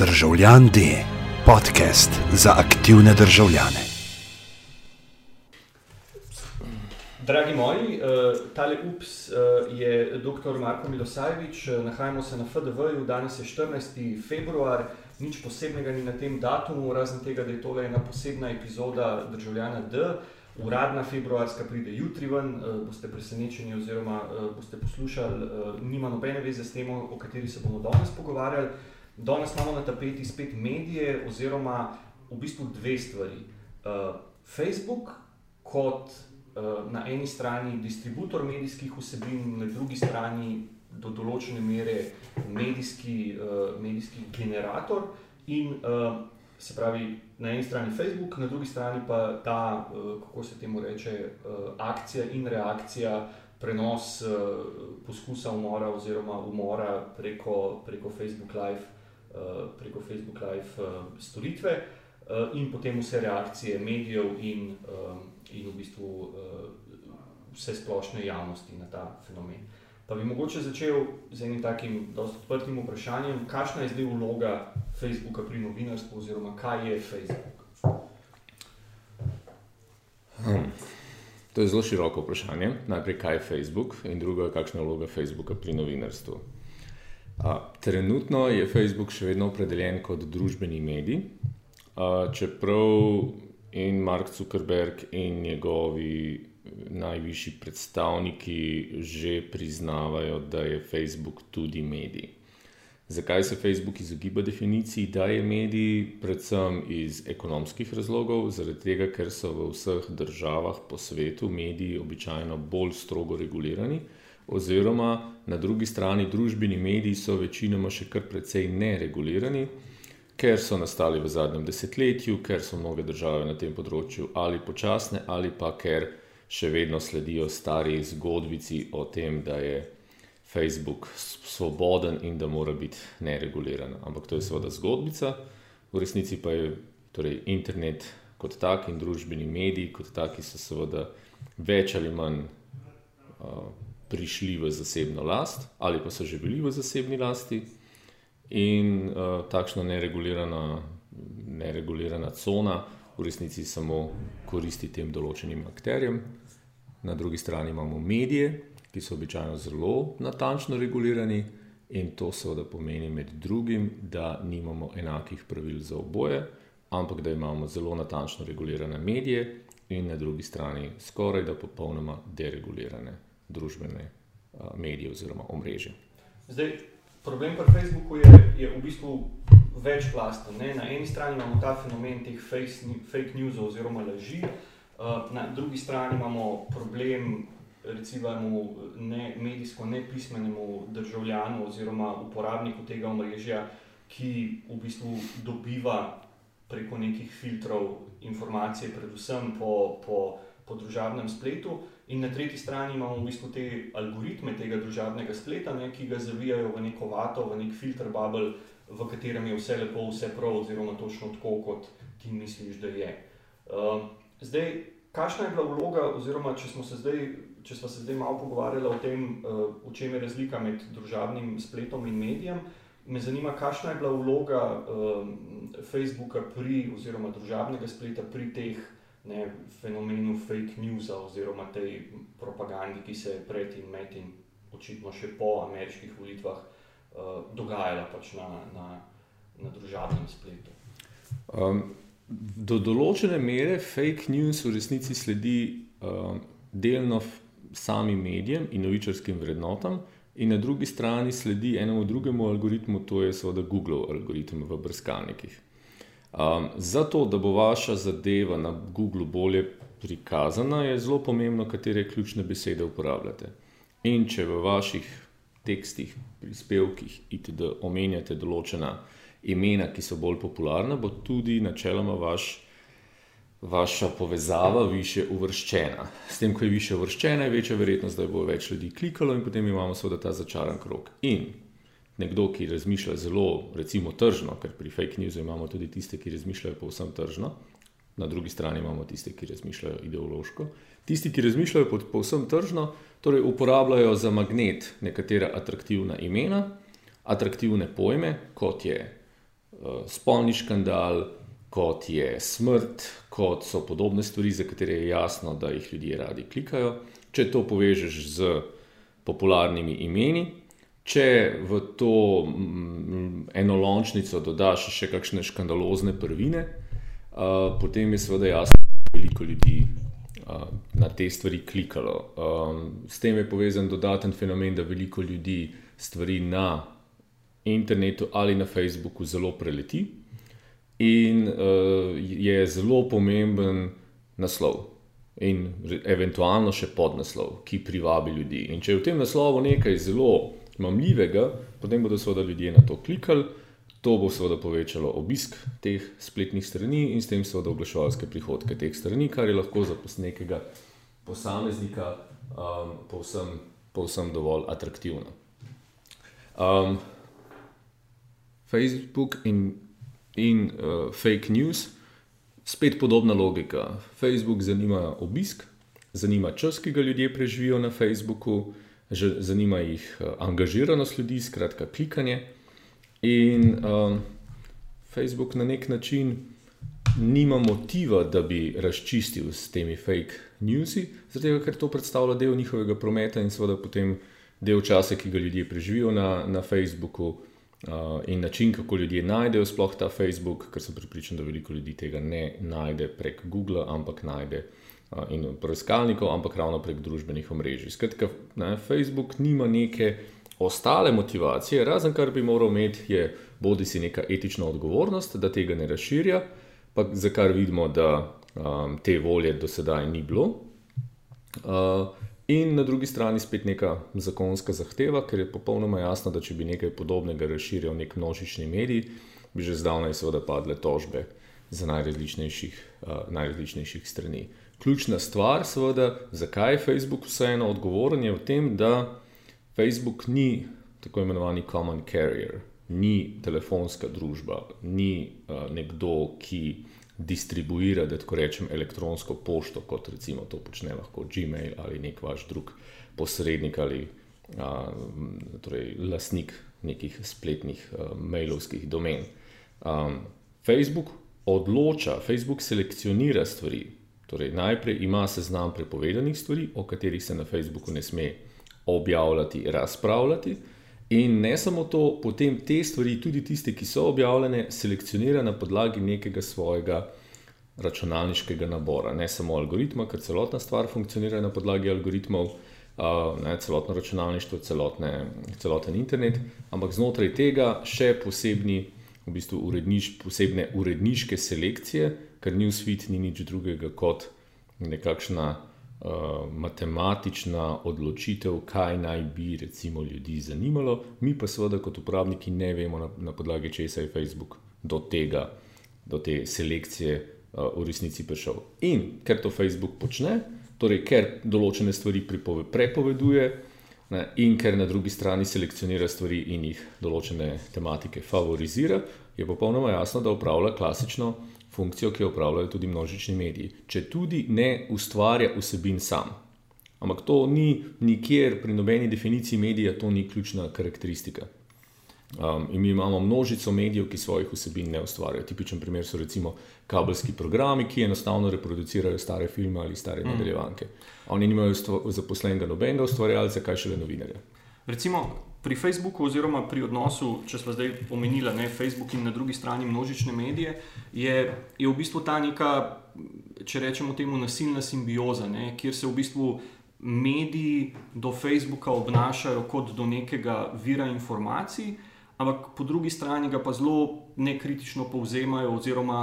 Državljan D, podcast za aktivne državljane. Dragi moji, uh, tale UPS uh, je dr. Marko Milosajevič, uh, nahajamo se na FDV-ju, danes je 14. februar, nič posebnega ni na tem datumu, razen tega, da je tole ena posebna epizoda državljana D. Uradna februarska pride jutri ven, boste presenečeni oziroma boste poslušali, nima nobene veze s tem, o kateri se bomo danes pogovarjali. Danes imamo na tapeti spet medije oziroma v bistvu dve stvari. Uh, Facebook kot uh, na eni strani distributor medijskih vsebin, na drugi strani do določene mere medijski, uh, medijski generator in uh, se pravi na eni strani Facebook, na drugi strani pa ta, uh, kako se temu reče, uh, akcija in reakcija, prenos uh, poskusa umora oziroma umora preko, preko Facebook Live. Preko Facebook Live uh, storitve, uh, in potem vse reakcije medijev, in, in v bistvu vse splošne javnosti na ta fenomen. Pa bi mogoče začel z enim takim zelo odprtim vprašanjem, kakšna je zdaj vloga Facebooka pri novinarstvu, oziroma kaj je Facebook? Hmm. To je zelo široko vprašanje. Najprej, kaj je Facebook, in drugo, kakšna je vloga Facebooka pri novinarstvu. Trenutno je Facebook še vedno opredeljen kot družbeni medij, čeprav in Mark Zuckerberg in njegovi najvišji predstavniki že priznavajo, da je Facebook tudi medij. Zakaj se Facebook izogiba definiciji, da je medij, predvsem iz ekonomskih razlogov, zaradi tega, ker so v vseh državah po svetu mediji običajno bolj strogo regulirani, oziroma na drugi strani družbeni mediji so večinoma še kar precej neregulirani, ker so nastali v zadnjem desetletju, ker so mnoge države na tem področju ali počasne, ali pa ker še vedno sledijo stari zgodbici o tem, da je Facebook svoboden in da mora biti nereguliran. Ampak to je seveda zgodbica, v resnici pa je torej, internet kot tak in družbeni mediji kot taki so seveda več ali manj uh, prišli v zasebno last ali pa so že bili v zasebni lasti. In uh, takšna neregulirana, neregulirana cona v resnici samo koristi tem določenim akterjem. Na drugi strani imamo medije, ki so običajno zelo natančno regulirani, in to seveda pomeni med drugim, da nimamo enakih pravil za oboje, ampak da imamo zelo natančno regulirane medije, in na drugi strani skoraj da popolnoma deregulirane družbene medije oziroma omrežje. Zdaj, problem pri Facebooku je, je v bistvu večplasten. Na eni strani imamo ta fenomen teh fake news oziroma laži. Na drugi strani imamo problem, recimo, ne, medijsko nepismenemu državljanu oziroma uporabniku tega omrežja, ki v bistvu dobiva preko nekih filtrov informacije, predvsem po, po, po družabnem spletu. In na tretji strani imamo v bistvu te algoritme tega družabnega spleta, ne, ki ga zavijajo v neko vato, v nek filter bubble, v katerem je vse lepo, vse prav, oziroma točno tako, kot ti misliš, da je. Uh, Zdaj, kakšna je bila vloga, oziroma če smo se zdaj, če smo se zdaj malo pogovarjali o tem, uh, v čem je razlika med družabnim spletom in medijem, me zanima, kakšna je bila vloga uh, Facebooka pri, oziroma družabnega spleta pri teh ne, fenomenu fake news oziroma tej propagandi, ki se je pred in med in očitno še po ameriških volitvah uh, dogajala pač na, na, na družabnem spletu. Um, do določene mere fake news v resnici sledi uh, delno samim medijem in novičarskim vrednotam, in na drugi strani sledi enemu drugemu algoritmu, to je seveda Google algoritem v brskalnikih. Um, zato, da bo vaša zadeva na Google bolje prikazana, je zelo pomembno, katere ključne besede uporabljate. In če v vaših tekstih, prispevkih, itd. omenjate določena imena, ki so bolj popularna, bo tudi načeloma vaš, vaša povezava više uvrščena. S tem, ko je više uvrščena, je večja verjetnost, da bo več ljudi klikalo in potem imamo seveda ta začaran krok. In nekdo, ki razmišlja zelo, recimo, tržno, ker pri fake newsu imamo tudi tiste, ki razmišljajo povsem tržno. Na drugi strani imamo tiste, ki razmišljajo ideološko. Tisti, ki razmišljajo povsem tržno, torej uporabljajo za magnet nekatera atraktivna imena, atraktivne pojme, kot je uh, spolni škandal, kot je smrt, kot so podobne stvari, za katere je jasno, da jih ljudje radi klikajo. Če to povežeš z popularnimi imeni, če v to mm, enolončnico dodaš še kakšne škandalozne prvine, uh, potem je seveda jasno, da je veliko ljudi uh, na te stvari klikalo. Um, s tem je povezan dodaten fenomen, da veliko ljudi stvari na internetu ali na Facebooku zelo preleti in uh, je zelo pomemben naslov. In eventualno še podnaslov, ki privabi ljudi. In če je v tem naslovu nekaj zelo mamljivega, potem bodo seveda ljudje na to klikali, to bo seveda povečalo obisk teh spletnih strani in s tem seveda oglaševalske prihodke teh strani, kar je lahko za nekega posameznika um, povsem, povsem dovolj atraktivno. Um, Facebook in, in uh, fake news, spet podobna logika. Facebook zanima obisk, zanima čas, ki ga ljudje preživijo na Facebooku, zanima jih uh, angažiranost ljudi, skratka, klikanje. In um, Facebook na nek način nima motiva, da bi razčistil s temi fake newsi, zato ker to predstavlja del njihovega prometa in seveda potem del časa, ki ga ljudje preživijo na, na Facebooku. Uh, in način, kako ljudje najdejo sploh ta Facebook, ker sem pripričan, da veliko ljudi tega ne najde prek Google, ampak najde uh, in preiskalnikov, ampak ravno prek družbenih omrežij. Skratka, ne, Facebook nima neke ostale motivacije, razen kar bi moral imeti, je bodi si neka etična odgovornost, da tega ne razširja, pa za kar vidimo, da um, te volje do sedaj ni bilo. Uh, In na drugi strani spet neka zakonska zahteva, ker je popolnoma jasno, da če bi nekaj podobnega razširil nek množični medij, bi že zdavnaj seveda padle tožbe za najrazličnejših, uh, najrazličnejših strani. Ključna stvar, seveda, zakaj je Facebook vseeno odgovoren, je v tem, da Facebook ni tako imenovani common carrier, ni telefonska družba, ni uh, nekdo, ki distribuira, da tako rečem, elektronsko pošto, kot recimo to počne lahko Gmail ali nek vaš drug posrednik ali a, torej, lasnik nekih spletnih a, mailovskih domen. A, Facebook odloča, Facebook selekcionira stvari. Torej, najprej ima seznam prepovedanih stvari, o katerih se na Facebooku ne sme objavljati, razpravljati. In ne samo to, potem te stvari, tudi tiste, ki so objavljene, selekcionira na podlagi nekega svojega računalniškega nabora. Ne samo algoritma, ker celotna stvar funkcionira na podlagi algoritmov, ne, celotno računalništvo, celotne, celoten internet, ampak znotraj tega še posebni, v bistvu uredniš, posebne uredniške selekcije, ker Newsfeed ni nič drugega kot nekakšna uh, matematična odločitev, kaj naj bi recimo ljudi zanimalo, mi pa seveda kot uporabniki ne vemo, na, na podlagi česa je Facebook do tega, do te selekcije uh, v resnici prišel. In ker to Facebook počne, torej ker določene stvari pripove, prepoveduje. In ker na drugi strani selekcionira stvari in jih določene tematike favorizira, je popolnoma jasno, da upravlja klasično funkcijo, ki jo upravljajo tudi množični mediji, če tudi ne ustvarja vsebin sam. Ampak to ni nikjer pri nobeni definiciji medija, to ni ključna karakteristika. Um, in mi imamo množico medijev, ki svojih vsebin ne ustvarjajo. Tipičen primer so recimo kabelski programi, ki enostavno reproducirajo stare filme ali stare mm. nadaljevanke. Oni nimajo zaposlenega nobenega ustvarjalca, kaj šele novinarja. Recimo, pri Facebooku, oziroma pri odnosu, če smo zdaj omenili, ne Facebook in na drugi strani množične medije, je, je v bistvu ta neka, če rečemo temu, nasilna simbioza, ne, kjer se v bistvu mediji do Facebooka obnašajo kot do nekega vira informacij, ampak po drugi strani ga pa zelo nekritično povzemajo, oziroma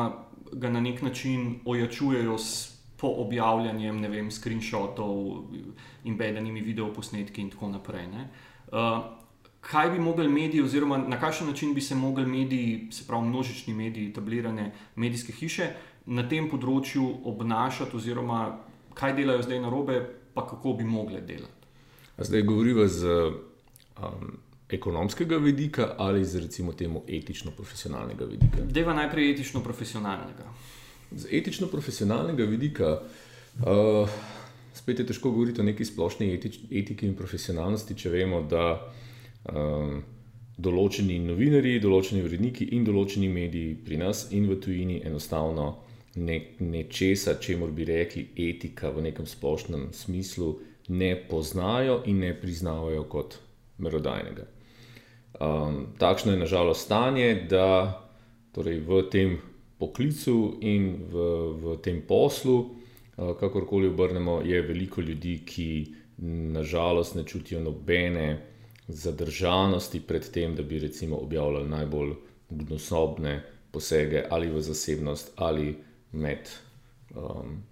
ga na nek način ojačujejo s. Po objavljanju, ne vem, screenshotov, embedenimi videoposnetki, in tako naprej. Uh, kaj bi mogli mediji, oziroma na kakšen način bi se mogli mediji, se pravi množični mediji, etablirane medijske hiše na tem področju obnašati, oziroma kaj delajo zdaj na robe, pa kako bi mogli delati. Zdaj govorimo z um, ekonomskega vidika ali z recimo temu etično-profesionalnega vidika. Deva najprej etično-profesionalnega. Z etično-profesionalnega vidika. Uh, Spet je težko govoriti o neki splošni etič, etiki in profesionalnosti, če vemo, da um, določeni novinari, določeni uredniki in določeni mediji pri nas in v tujini enostavno nečesa, ne čemu bi rekli etika v nekem splošnem smislu, ne poznajo in ne priznavajo kot merodajnega. Um, takšno je nažalost stanje, da torej v tem poklicu in v, v tem poslu, uh, kakorkoli obrnemo, je veliko ljudi, ki nažalost ne čutijo nobene zadržanosti pred tem, da bi recimo objavljali najbolj gnosobne posege ali v zasebnost ali med um,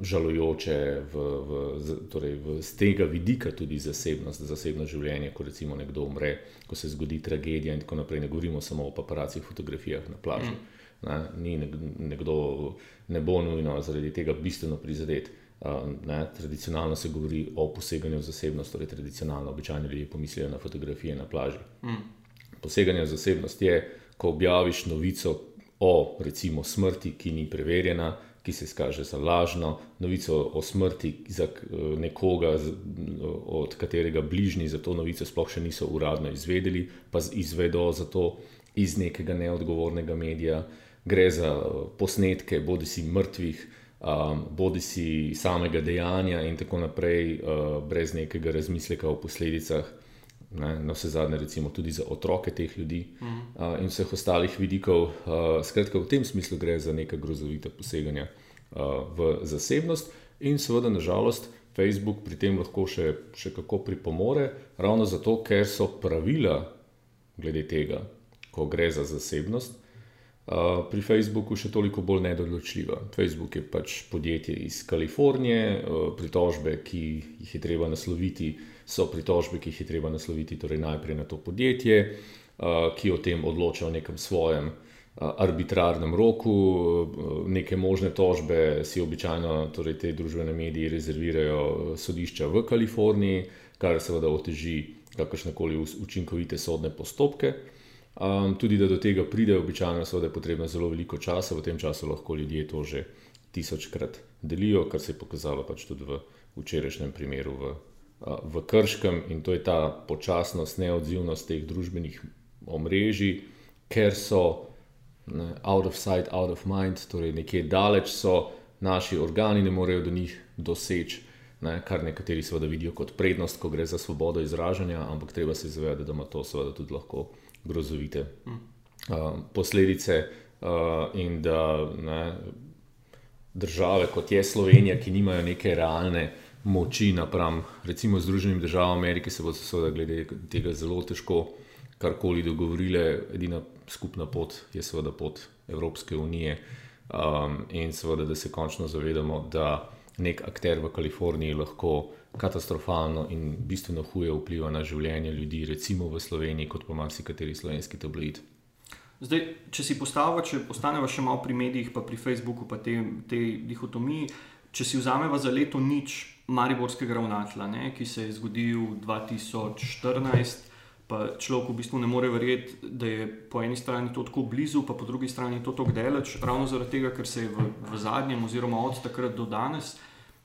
žalujoče, v, v, torej v, z tega vidika tudi zasebnost, zasebno življenje, ko recimo nekdo umre, ko se zgodi tragedija in tako naprej. Ne govorimo samo o paparacih, fotografijah na plaži. Mm. Ne, ni nekdo ne bo nujno zaradi tega bistveno prizadet. Ne, tradicionalno se govori o poseganju v zasebnost, torej tradicionalno, običajno ljudje pomislijo na fotografije na plaži. Mm. Poseganje v zasebnost je, ko objaviš novico o recimo smrti, ki ni preverjena, ki se izkaže za lažno, novico o smrti za eh, nekoga, od katerega bližnji za to novico sploh še niso uradno izvedeli, pa izvedo za to iz nekega neodgovornega medija. Gre za eh, posnetke, bodi si mrtvih, um, bodi si samega dejanja, in tako naprej, uh, brez nekega razmisleka o posledicah ne, na vse zadnje, recimo tudi za otroke teh ljudi mm. uh, in vseh ostalih vidikov. Uh, skratka, v tem smislu gre za neka grozovita poseganja uh, v zasebnost in seveda, nažalost, Facebook pri tem lahko še, še kako pripomore, ravno zato, ker so pravila glede tega, ko gre za zasebnost. Uh, pri Facebooku še toliko bolj nedoločljiva. Facebook je pač podjetje iz Kalifornije, uh, pritožbe, ki jih je treba nasloviti, uh, so pritožbe, ki jih je treba nasloviti torej najprej na to podjetje, ki o tem odloča v nekem svojem arbitrarnem roku. Neke možne tožbe si običajno torej te družbene medije rezervirajo sodišča v Kaliforniji, kar seveda oteži kakršne koli učinkovite sodne postopke. Um, tudi da do tega pride, običajno je potrebno zelo veliko časa, v tem času lahko ljudje to že tisočkrat delijo, kar se je pokazalo pač tudi v včerajšnjem primeru v v Krškem in to je ta počasnost, neodzivnost teh družbenih omrežij, ker so ne, out of sight, out of mind, torej nekje daleč so, naši organi ne morejo do njih doseči. Ne, kar nekateri seveda vidijo kot prednost, ko gre za svobodo izražanja, ampak treba se zavedati, da ima to seveda tudi lahko grozovite uh, posledice uh, in da ne, države kot je Slovenija, ki nimajo neke realne moči napram, recimo Združenim državam Amerike, se bo seveda glede tega zelo težko karkoli dogovorile. Edina skupna pot je seveda pot Evropske unije um, in seveda, da se končno zavedamo, da nek akter v Kaliforniji lahko katastrofalno in bistveno huje vpliva na življenje ljudi, recimo v Sloveniji, kot pa marsikateri slovenski tabloid. Zdaj, če si postavimo, če ostanemo še malo pri medijih, pa pri Facebooku, pa te, te dihotomiji, če si vzamemo za leto nič, mariborskega ravnatelja, ne, ki se je zgodil 2014. Pa človek v bistvu ne more verjeti, da je po eni strani to tako blizu, pa po drugi strani to tako daleč, ravno zaradi tega, ker se je v, v zadnjem, oziroma od takrat do danes,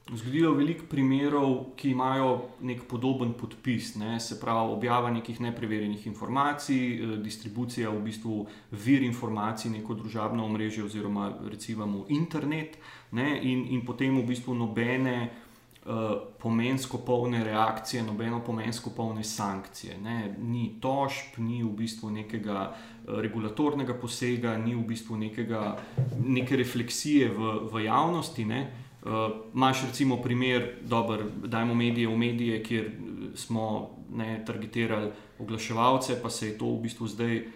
zgodilo veliko primerov, ki imajo nek podoben podpis, ne, se pravi objava nekih nepreverjenih informacij, eh, distribucija v bistvu vir informacij, neko družabno omrežje oziroma recimo internet, ne, in, in potem v bistvu nobene. Eh, pomensko polne reakcije, nobeno pomensko polne sankcije. Ne. Ni tožb, ni v bistvu nekega eh, regulatornega posega, ni v bistvu nekega, neke refleksije v, v javnosti. Ne. Uh, Máš recimo primer, da imamo medije v medije, kjer smo ne targetirali oglaševalce, pa se je to v bistvu zdaj,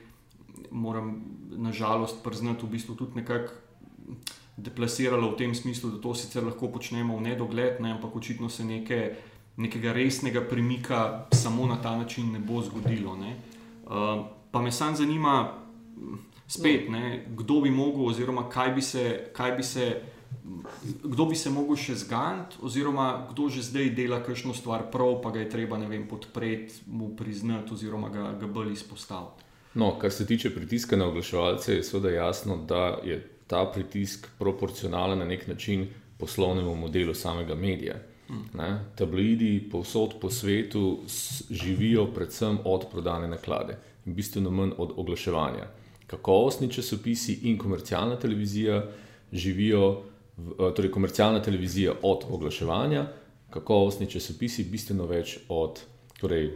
moram nažalost priznati, v bistvu tudi nekako deplasiralo v tem smislu, da to sicer lahko počnemo v nedogled, ne, ampak očitno se neke, nekega resnega premika samo na ta način ne bo zgodilo. Ne. Uh, pa me sam zanima, spet, ne, kdo bi mogel, oziroma kaj bi se. Kaj bi se Kdo bi se lahko še zganil, oziroma kdo že zdaj dela kakšno stvar prav, pa ga je treba vem, podpreti, mu priznati, oziroma ga, ga bolj izpostaviti. No, kar se tiče pritiska na oglaševalce, je seveda jasno, da je ta pritisk proporcionalen na nek način poslovnemu modelu samega medija. Ne? Tabloidi povsod po svetu živijo predvsem od prodane naklade. in bistveno manj od oglaševanja. Kakovostni časopisi in komercialna televizija živijo, torej komercialna televizija od oglaševanja, kakovostni časopisi bistveno več od torej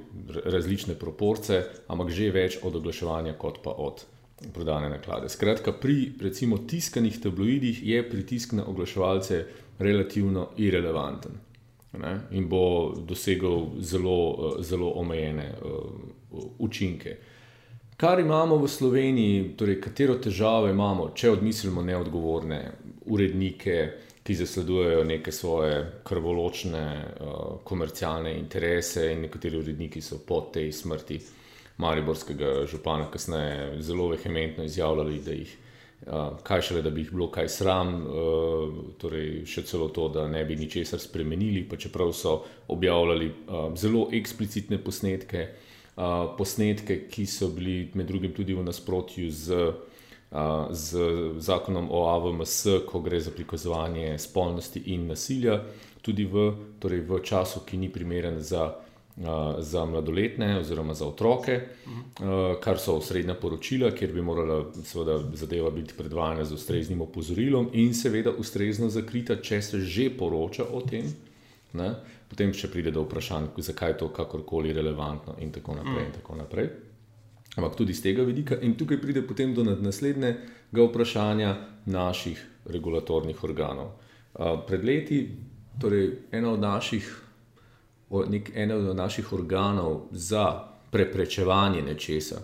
različne proporce, ampak že več od oglaševanja, kot pa od prodane naklade. Skratka, pri recimo tiskanih tabloidih je pritisk na oglaševalce relativno irrelevanten ne? in bo dosegel zelo, zelo omejene uh, učinke. Kar imamo v Sloveniji, torej katero težavo imamo, če odmislimo neodgovorne urednike, ki zasledujejo neke svoje krvoločne uh, komercialne interese, in nekateri uredniki so po tej smrti Mariborskega župana kasneje zelo vehementno izjavljali, da jih, uh, kaj šele, da bi jih bilo kaj sram, uh, torej še celo to, da ne bi ničesar spremenili, pa čeprav so objavljali uh, zelo eksplicitne posnetke, posnetke, ki so bili med drugim tudi v nasprotju z z zakonom o AVMS, ko gre za prikazovanje spolnosti in nasilja, tudi v, torej v času, ki ni primeren za, za mladoletne oziroma za otroke, kar so osrednja poročila, kjer bi morala seveda zadeva biti predvajana z ustreznim opozorilom in seveda ustrezno zakrita, če se že poroča o tem. Ne? Potem še pride do vprašanj, zakaj je to kakorkoli relevantno, in tako naprej. In tako naprej ampak tudi z tega vidika. In tukaj pride potem do naslednjega vprašanja naših regulatornih organov. Pred leti, torej ena od naših, nek, ena od naših organov za preprečevanje nečesa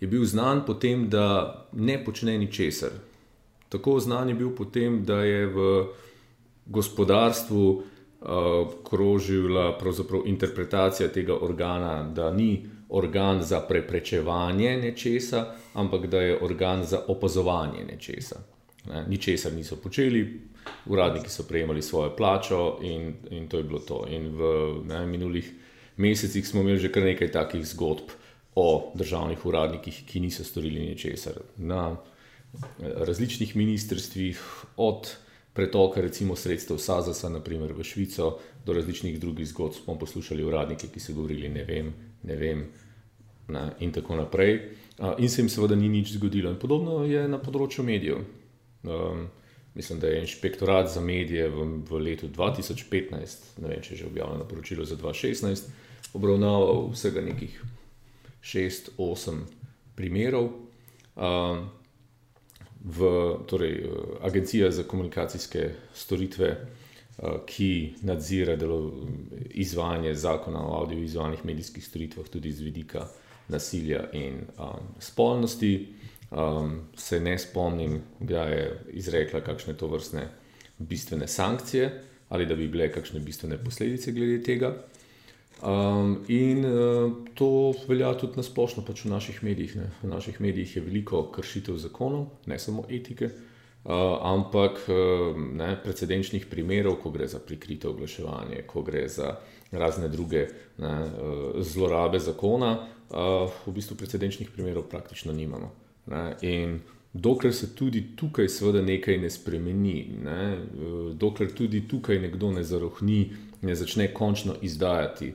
je bil znan po tem, da ne počne ničesar. Tako znan je bil potem, da je v gospodarstvu uh, krožila interpretacija tega organa, da ni organ za preprečevanje nečesa, ampak da je organ za opazovanje nečesa. Ne, ničesar niso počeli, uradniki so prejemali svojo plačo in, in to je bilo to. In v ne, minulih mesecih smo imeli že kar nekaj takih zgodb o državnih uradnikih, ki niso storili ničesar. Na različnih ministrstvih, od pretoka recimo sredstev SAZAS-a, naprimer v Švico, do različnih drugih zgodb smo poslušali uradnike, ki so govorili: Ne vem, ne vem, ne, in tako naprej. In se jim seveda ni nič zgodilo. In podobno je na področju medijev. Um, mislim, da je inšpektorat za medije v, v letu 2015, ne vem, če je že objavljeno poročilo za 2016, obravnaval vsega nekih 6-8 primerov. Um, v, torej, Agencija za komunikacijske storitve ki nadzira delo, izvajanje zakona o audiovizualnih medijskih storitvah, tudi z vidika nasilja in um, spolnosti. Um, se ne spomnim, da je izrekla kakšne to vrstne bistvene sankcije ali da bi bile kakšne bistvene posledice glede tega. Um, in uh, to velja tudi na splošno pač v naših medijih. Ne. V naših medijih je veliko kršitev zakonov, ne samo etike. Uh, ampak uh, ne, precedenčnih primerov, ko gre za prikrito oglaševanje, ko gre za razne druge ne, uh, zlorabe zakona, v bistvu precedenčnih primerov praktično nimamo. Ne, in dokler se tudi tukaj, seveda, nekaj ne spremeni, ne, dokler tudi tukaj nekdo ne zarohni, ne začne končno izdajati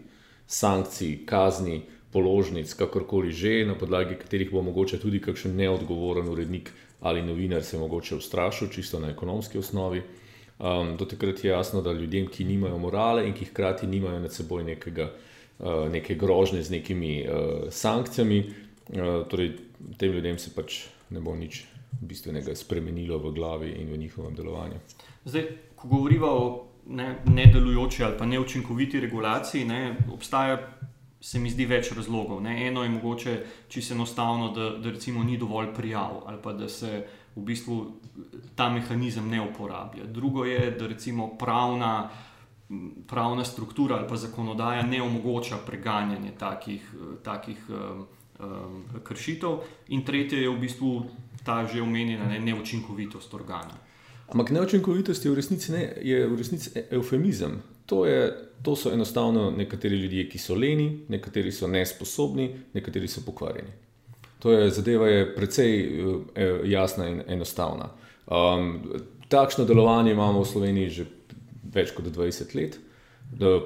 sankcij, kazni, položnic, kakorkoli že, na podlagi katerih bo mogoče tudi kakšen neodgovoren urednik ali novinar se mogoče ustrašil, čisto na ekonomski osnovi. Um, do takrat je jasno, da ljudem, ki nimajo morale in ki hkrati nimajo nad seboj nekega, uh, neke grožnje z nekimi uh, sankcijami, uh, torej tem ljudem se pač ne bo nič bistvenega spremenilo v glavi in v njihovem delovanju. Zdaj, ko govorimo o nedelujoči ne ali pa neučinkoviti regulaciji, ne, obstaja se mi zdi več razlogov. Ne. Eno je mogoče čisto enostavno, da, da recimo ni dovolj prijav ali pa da se v bistvu ta mehanizem ne uporablja. Drugo je, da recimo pravna, pravna struktura ali pa zakonodaja ne omogoča preganjanje takih, takih um, um, kršitev. In tretje je v bistvu ta že omenjena ne, neučinkovitost organa. Ampak neučinkovitost je v resnici, ne, je v resnici eufemizem. To, je, to so enostavno nekateri ljudje, ki so leni, nekateri so nesposobni, nekateri so pokvarjeni. To je zadeva, je precej eh, jasna in enostavna. Um, takšno delovanje imamo v Sloveniji že več kot 20 let,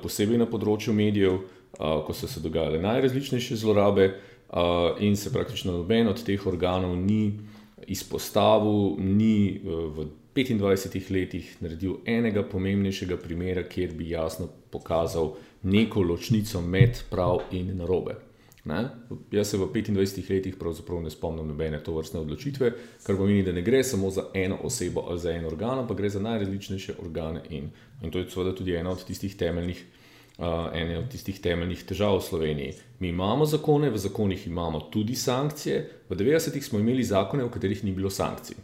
posebej na področju medijev, uh, ko so se dogajale najrazličnejše zlorabe. uh, in se praktično noben od teh organov ni izpostavil, ni uh, v 25 letih naredil enega pomembnejšega primera, kjer bi jasno pokazal neko ločnico med prav in narobe. Ne? Jaz se v 25 letih pravzaprav ne spomnim nobene to vrstne odločitve, kar pomeni, da ne gre samo za eno osebo ali za en organ, ampak gre za najrazličnejše organe. In, in to je seveda tudi ena od tistih temeljnih. Uh, ene od tistih temeljnih težav v Sloveniji. Mi imamo zakone, v zakonih imamo tudi sankcije. V 90-ih smo imeli zakone, v katerih ni bilo sankcij.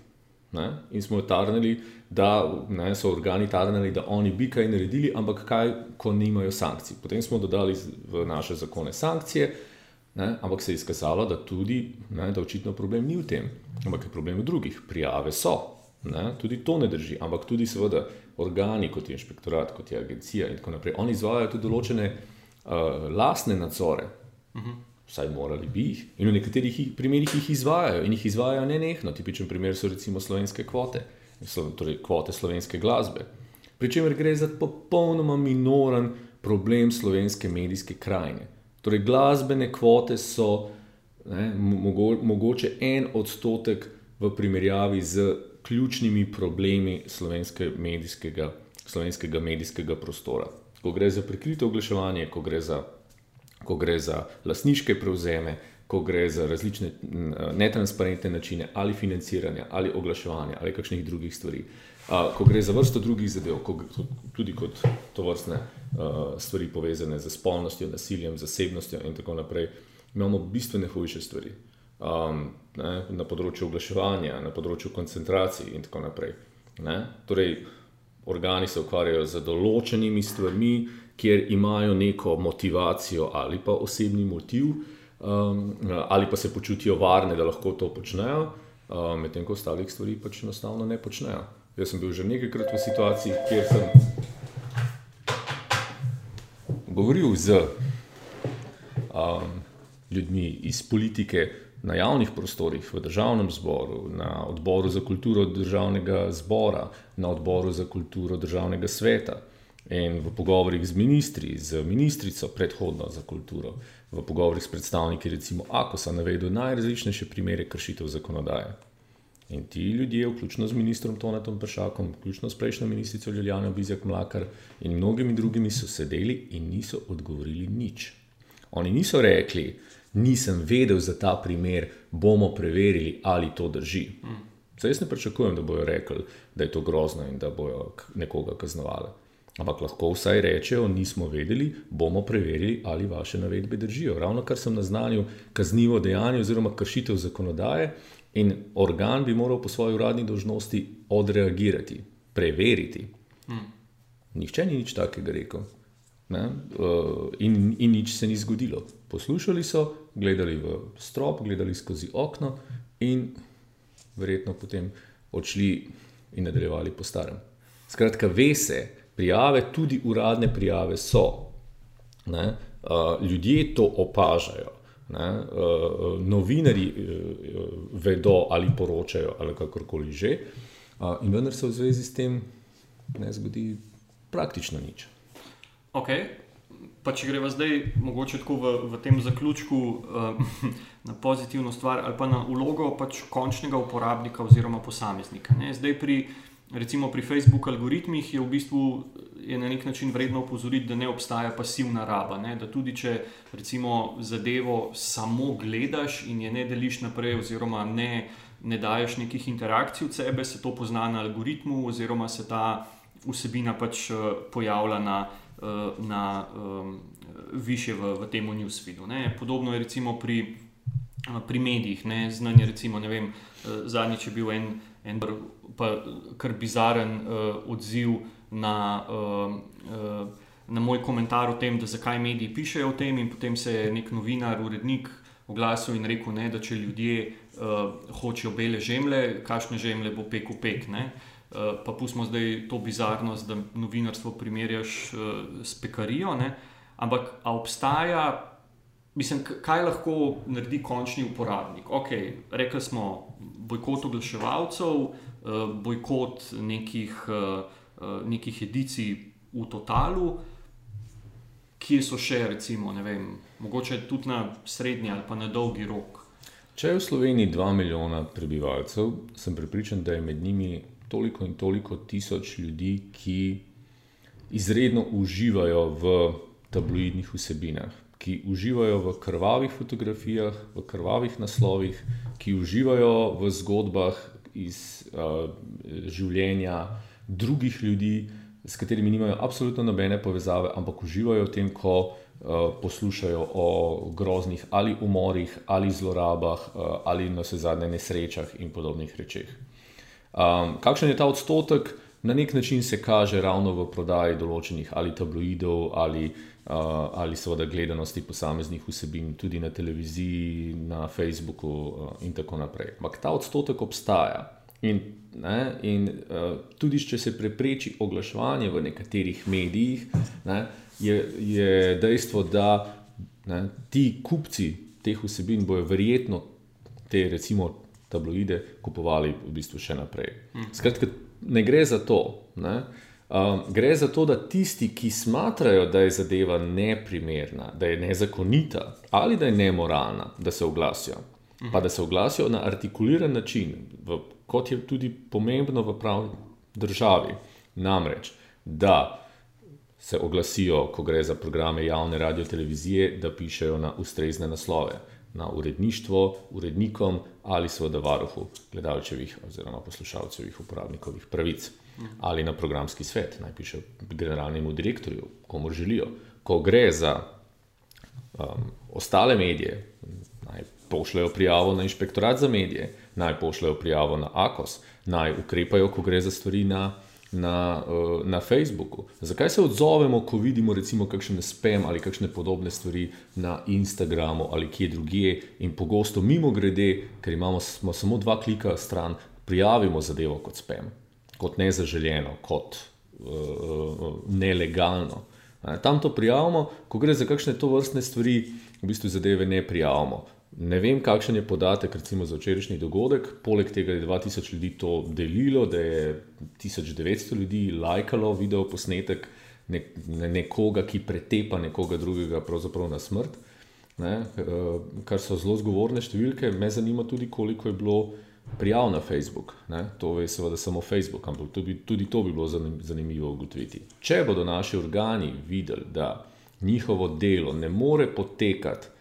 Ne? In smo tarnali, da ne, so organi tarnali, da oni bi kaj naredili, ampak kaj, ko nimajo sankcij. Potem smo dodali v naše zakone sankcije, ne? ampak se je izkazalo, da tudi, ne, da očitno problem ni v tem, ampak je problem v drugih. Prijave so, ne? tudi to ne drži, ampak tudi seveda organi, kot je inšpektorat, kot je agencija in tako naprej, oni izvajajo tudi določene uh, lastne nadzore. Uh -huh. Vsaj morali bi jih. In v nekaterih primerjih jih izvajajo in jih izvajajo ne nehno. Tipičen primer so recimo slovenske kvote, torej kvote slovenske glasbe. Pričemer gre za popolnoma minoren problem slovenske medijske krajine. Torej, glasbene kvote so ne, mogo, mogoče en odstotek v primerjavi z ključnimi problemi slovenske medijskega, slovenskega medijskega prostora. Ko gre za prikrito oglaševanje, ko gre za, ko gre za lasniške prevzeme, ko gre za različne netransparentne načine ali financiranja, ali oglaševanja, ali kakšnih drugih stvari. Ko gre za vrsto drugih zadev, tudi kot to vrstne stvari povezane z spolnostjo, nasiljem, zasebnostjo in tako naprej, imamo bistvene hujše stvari um, ne, na področju oglaševanja, na področju koncentracije in tako naprej. Ne. Torej, organi se ukvarjajo z določenimi stvarmi, kjer imajo neko motivacijo ali pa osebni motiv, um, ali pa se počutijo varne, da lahko to počnejo, um, medtem ko ostalih stvari pač enostavno ne počnejo. Jaz sem bil že nekajkrat v situaciji, kjer sem govoril z um, ljudmi iz politike, na javnih prostorih, v državnem zboru, na odboru za kulturo državnega zbora, na odboru za kulturo državnega sveta in v pogovorih z ministri, z ministrico predhodno za kulturo, v pogovorih s predstavniki recimo AKOS-a navedo najrazličnejše primere kršitev zakonodaje. In ti ljudje, vključno z ministrom Tonatom Pršakom, vključno s prejšnjo ministrico Ljuljano Bizjak Mlakar in mnogimi drugimi, so sedeli in niso odgovorili nič. Oni niso rekli, nisem vedel za ta primer, bomo preverili, ali to drži. Zdaj, jaz ne pričakujem, da bodo rekli, da je to grozno in da bodo nekoga kaznovali. Ampak lahko vsaj rečejo, nismo vedeli, bomo preverili, ali vaše navedbe držijo. Ravno kar sem naznanil kaznivo dejanje oziroma kršitev zakonodaje, in organ bi moral po svoji uradni dožnosti odreagirati, preveriti. Hmm. Nihče ni nič takega rekel. Ne? In, in nič se ni zgodilo. Poslušali so, gledali v strop, gledali skozi okno in verjetno potem odšli in nadaljevali po starem. Skratka, ve se, prijave, tudi uradne prijave so. Ne? Ljudje to opažajo. Ne? Novinari vedo ali poročajo ali kakorkoli že, in vendar se v zvezi s tem ne zgodi praktično nič. Okay. Pa če greva zdaj, mogoče tako v, v tem zaključku, uh, na pozitivno stvar ali pa na ulogo pač končnega uporabnika oziroma posameznika. Ne? Zdaj, pri, recimo pri Facebook algoritmih, je v bistvu je na nek način vredno opozoriti, da ne obstaja pasivna raba. Ne? Da tudi če recimo zadevo samo gledaš in je ne deliš naprej, oziroma ne, ne daješ nekih interakcij od sebe, se to pozna na algoritmu, oziroma se ta vsebina pač uh, pojavlja na. Na um, više v, v tem newsfeedu. Ne. Podobno je recimo pri, eh, pri medijih, znanje recimo, ne vem, zadnjič je bil en, en pa kar bizaren uh, odziv na, uh, uh, na moj komentar o tem, da zakaj mediji pišejo o tem in potem se je nek novinar, urednik oglasil in rekel, ne, da če ljudje uh, hočejo bele žemlje, kakšne žemlje bo pek v pek. Ne. Eh, pa pustimo zdaj to bizarnost, da novinarstvo primerjaš uh, s pekarijo. Ne? Ampak obstaja, mislim, kaj lahko naredi končni uporabnik? Ok, rekli smo bojkot oglaševalcev, uh, bojkot nekih, nekih edicij v totalu. kje so še, recimo, vem, mogoče tudi na srednji ali pa na dolgi rok. Če je v Sloveniji 2 milijona prebivalcev, sem pripričan, da je med njimi toliko in toliko tisoč ljudi, ki izredno uživajo v tabloidnih vsebinah, ki uživajo v krvavih fotografijah, v krvavih naslovih, ki uživajo v zgodbah iz uh, življenja drugih ljudi, s katerimi nimajo absolutno nobene povezave, ampak uživajo v tem, ko uh, poslušajo o groznih ali umorih, ali zlorabah, uh, ali na vse zadnje nesrečah in podobnih rečeh. Um, kakšen je ta odstotek? Na nek način se kaže ravno v prodaji določenih ali tabloidov ali uh, ali seveda gledanosti posameznih vsebin tudi na televiziji, na Facebooku in tako naprej. Ampak ta odstotek obstaja. In, ne, in uh, tudi, če se prepreči oglaševanje v nekaterih medijih, ne, je, je dejstvo, da ne, ti kupci teh vsebin bojo verjetno te, recimo, tabloide kupovali v bistvu še naprej. Skratka, ne gre za to. Ne, uh, Um, gre za to, da tisti, ki smatrajo, da je zadeva neprimerna, da je nezakonita ali da je nemoralna, da se oglasijo. Pa da se oglasijo na artikuliran način, v, kot je tudi pomembno v pravni državi. Namreč, da se oglasijo, ko gre za programe javne radio televizije, da pišejo na ustrezne naslove, na uredništvo, urednikom ali seveda varuhu gledalčevih oziroma poslušalcevih uporabnikovih pravic ali na programski svet, naj piše generalnemu direktorju, komu želijo. Ko gre za um, ostale medije, naj pošljajo prijavo na inšpektorat za medije, naj pošljajo prijavo na AKOS, naj ukrepajo, ko gre za stvari na, na, uh, na Facebooku. Zakaj se odzovemo, ko vidimo recimo kakšne spam ali kakšne podobne stvari na Instagramu ali kje drugje in pogosto mimo grede, ker imamo samo dva klika stran, prijavimo zadevo kot spam kot nezaželjeno, kot uh, nelegalno. Tam to prijavimo, ko gre za kakšne to vrstne stvari, v bistvu zadeve ne prijavimo. Ne vem, kakšen je podatek, recimo za včerajšnji dogodek. Poleg tega je 2000 ljudi to delilo, da je 1900 ljudi lajkalo video posnetek ne, ne, nekoga, ki pretepa nekoga drugega, pravzaprav na smrt. Ne, kar so zelo zgovorne številke. Me zanima tudi, koliko je bilo prijav na Facebook. Ne? To je seveda samo Facebook, ampak tudi, tudi to bi bilo zanimivo ugotoviti. Če bodo naši organi videli, da njihovo delo ne more potekati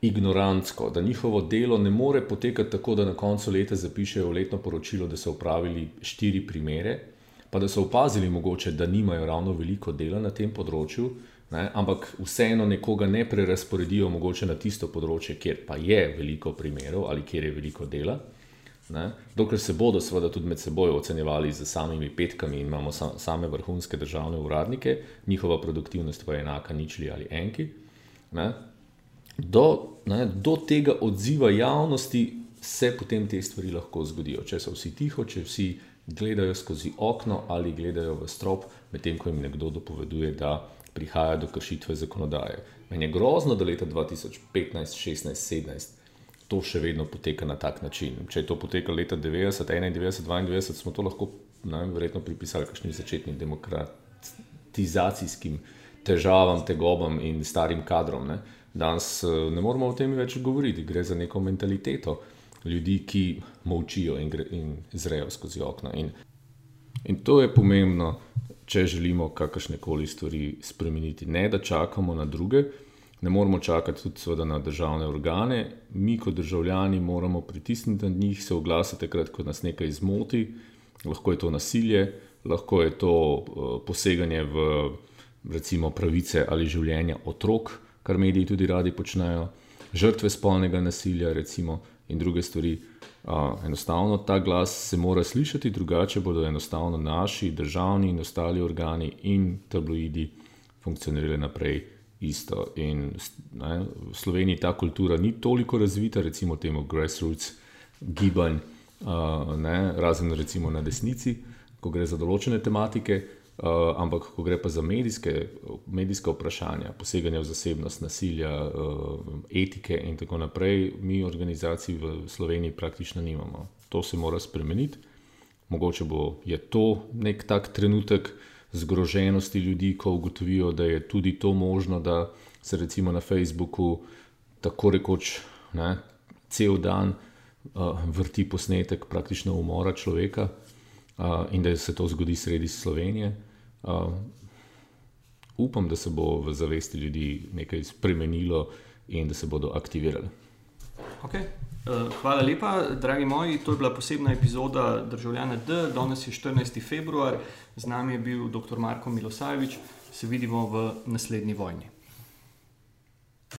ignorantsko, da njihovo delo ne more potekati tako, da na koncu leta zapišejo letno poročilo, da so upravili štiri primere, pa da so opazili mogoče, da nimajo ravno veliko dela na tem področju, ne, ampak vseeno nekoga ne prerasporedijo mogoče na tisto področje, kjer pa je veliko primerov ali kjer je veliko dela. Ne, dokler se bodo seveda tudi med seboj ocenjevali z samimi petkami in imamo sa, same vrhunske državne uradnike, njihova produktivnost pa je enaka ničli ali enki. Ne, do, ne, do tega odziva javnosti se potem te stvari lahko zgodijo. Če so vsi tiho, če vsi gledajo skozi okno ali gledajo v strop, medtem ko jim nekdo dopoveduje, da prihaja do kršitve zakonodaje. Meni je grozno, da leta 2015, 16, 17 to še vedno poteka na tak način. Če je to potekalo leta 90, 91, 92, smo to lahko najverjetno pripisali kakšnim začetnim demokratizacijskim težavam, tegobam in starim kadrom. Ne? Danes eh, ne moramo o tem več govoriti, gre za neko mentaliteto ljudi, ki molčijo in, gre, in zrejo skozi okna. In, in to je pomembno če želimo kakršne koli stvari spremeniti. Ne da čakamo na druge, ne moramo čakati tudi na državne organe. Mi, kot državljani, moramo pritisniti na njih, se oglasiti takrat, ko nas nekaj zmoti. Lahko je to nasilje, lahko je to uh, poseganje v recimo, pravice ali življenja otrok, kar mediji tudi radi počnejo, žrtve spolnega nasilja, recimo, in druge stvari. Uh, enostavno ta glas se mora slišati, drugače bodo enostavno naši državni in ostali organi in tabloidi funkcionirali naprej isto. In ne, v Sloveniji ta kultura ni toliko razvita, recimo temu grassroots gibanj, uh, ne, razen recimo na desnici, ko gre za določene tematike. Uh, ampak, ko gre pa za medijske, medijske vprašanja, poseganja v zasebnost, nasilja, uh, etike in tako naprej, mi organizacij v Sloveniji praktično nimamo. To se mora spremeniti. Mogoče bo to nek tak trenutek, zgroženosti ljudi, ko ugotovijo, da je tudi to možno, da se recimo na Facebooku tako rekoč ne, cel dan uh, vrti posnetek praktično umora človeka uh, in da se to zgodi sredi Slovenije. Uh, upam, da se bo v zavesti ljudi nekaj spremenilo in da se bodo aktivirali. Okay. Uh, hvala lepa, dragi moji. To je bila posebna epizoda Državljana D. Danes je 14. februar, z nami je bil dr. Marko Milosajevič. Se vidimo v naslednji vojni.